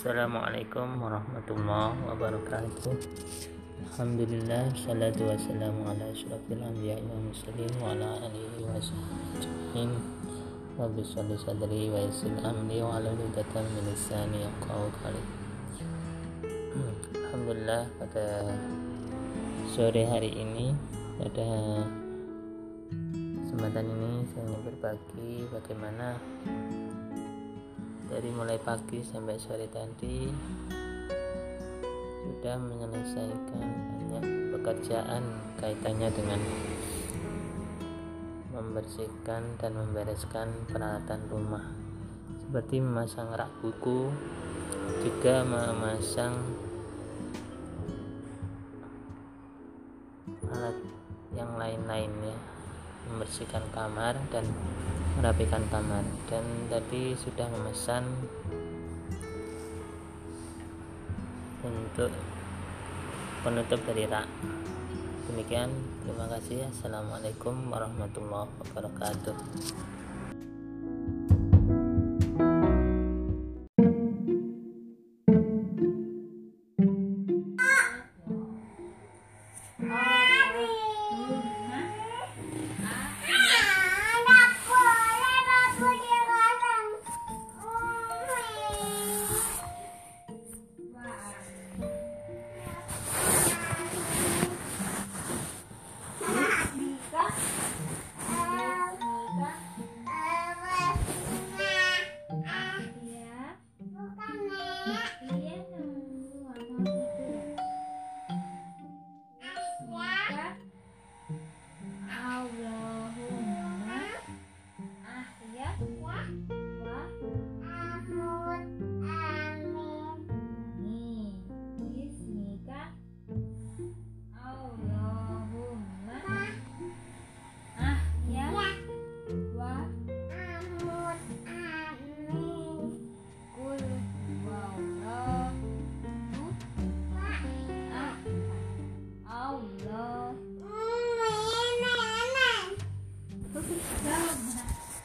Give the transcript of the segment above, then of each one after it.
Assalamualaikum warahmatullahi wabarakatuh. Alhamdulillah Salatu wassalamu ala ashrafil anbiya wa mursalin Wa ala alihi wa sahbihi Rabbi salli sadri wa yassir amri Wa ala lidatan min lisani yaqaw kali Alhamdulillah pada sore hari ini Pada kesempatan ini saya ingin berbagi bagaimana dari mulai pagi sampai sore tadi sudah menyelesaikan banyak pekerjaan kaitannya dengan membersihkan dan membereskan peralatan rumah. Seperti memasang rak buku juga memasang alat yang lain-lainnya membersihkan kamar dan merapikan kamar. Dan tadi sudah memesan untuk penutup dari rak. Demikian terima kasih. Assalamualaikum warahmatullahi wabarakatuh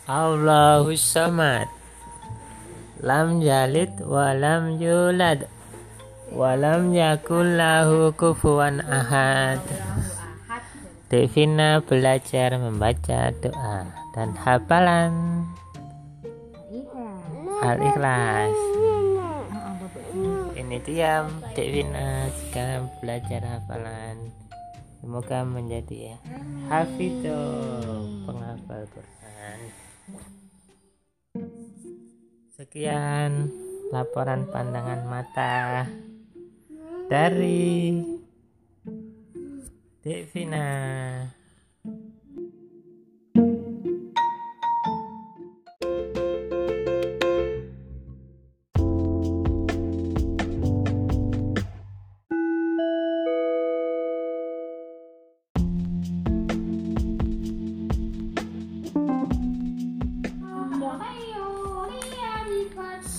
Allahus samad lam yalid wa lam yulad wa lam yakul lahu kufuwan ahad. Devina belajar membaca doa dan hafalan. Al-Ikhlas Ini dia Devina sekarang belajar hafalan. Semoga menjadi ya penghafal Quran Sekian laporan pandangan mata dari Devina.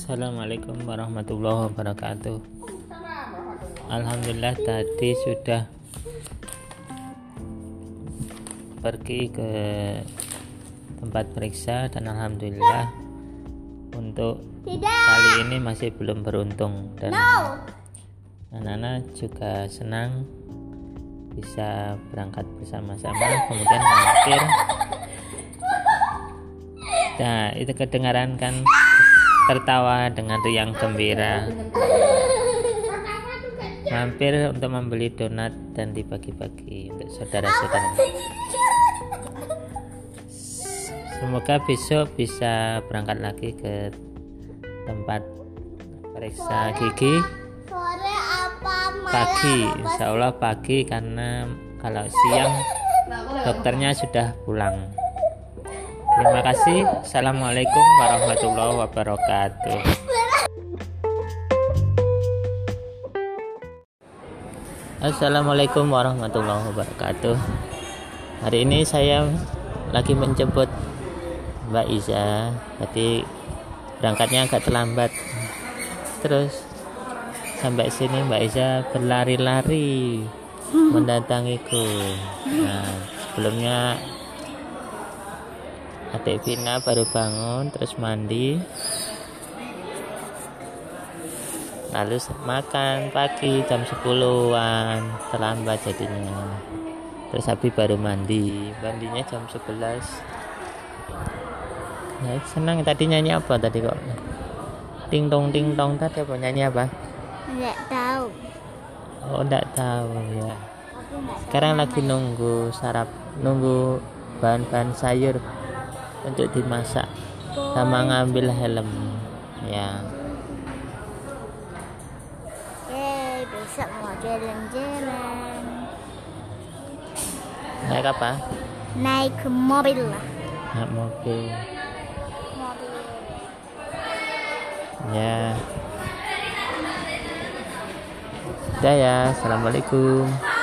Assalamualaikum warahmatullahi wabarakatuh. Alhamdulillah tadi sudah pergi ke tempat periksa dan Alhamdulillah untuk kali ini masih belum beruntung. Dan anak-anak juga senang bisa berangkat bersama-sama kemudian mampir. Nah itu kedengaran kan tertawa dengan riang gembira. Mampir untuk membeli donat dan dibagi-bagi untuk saudara-saudara. Semoga besok bisa berangkat lagi ke tempat periksa gigi. pagi insya Allah pagi karena kalau siang dokternya sudah pulang Terima kasih. Assalamualaikum warahmatullahi wabarakatuh. Assalamualaikum warahmatullahi wabarakatuh. Hari ini saya lagi menjemput Mbak Iza. Tadi berangkatnya agak terlambat. Terus sampai sini Mbak Iza berlari-lari mendatangiku. Nah, sebelumnya adik Vina baru bangun terus mandi. Lalu makan pagi jam 10-an terlambat jadinya. Terus habis baru mandi. Mandinya jam 11 ya senang tadi nyanyi apa tadi kok? Ting tong ting tong tadi apa? Nyanyi apa? Enggak tahu. oh enggak tahu ya. Sekarang lagi nunggu sarap nunggu bahan-bahan sayur untuk dimasak sama ngambil helm. Ya. Yeay, besok mau jalan-jalan. naik apa? Naik mobil lah. naik mobil. Mobil. ya. Udah ya. Assalamualaikum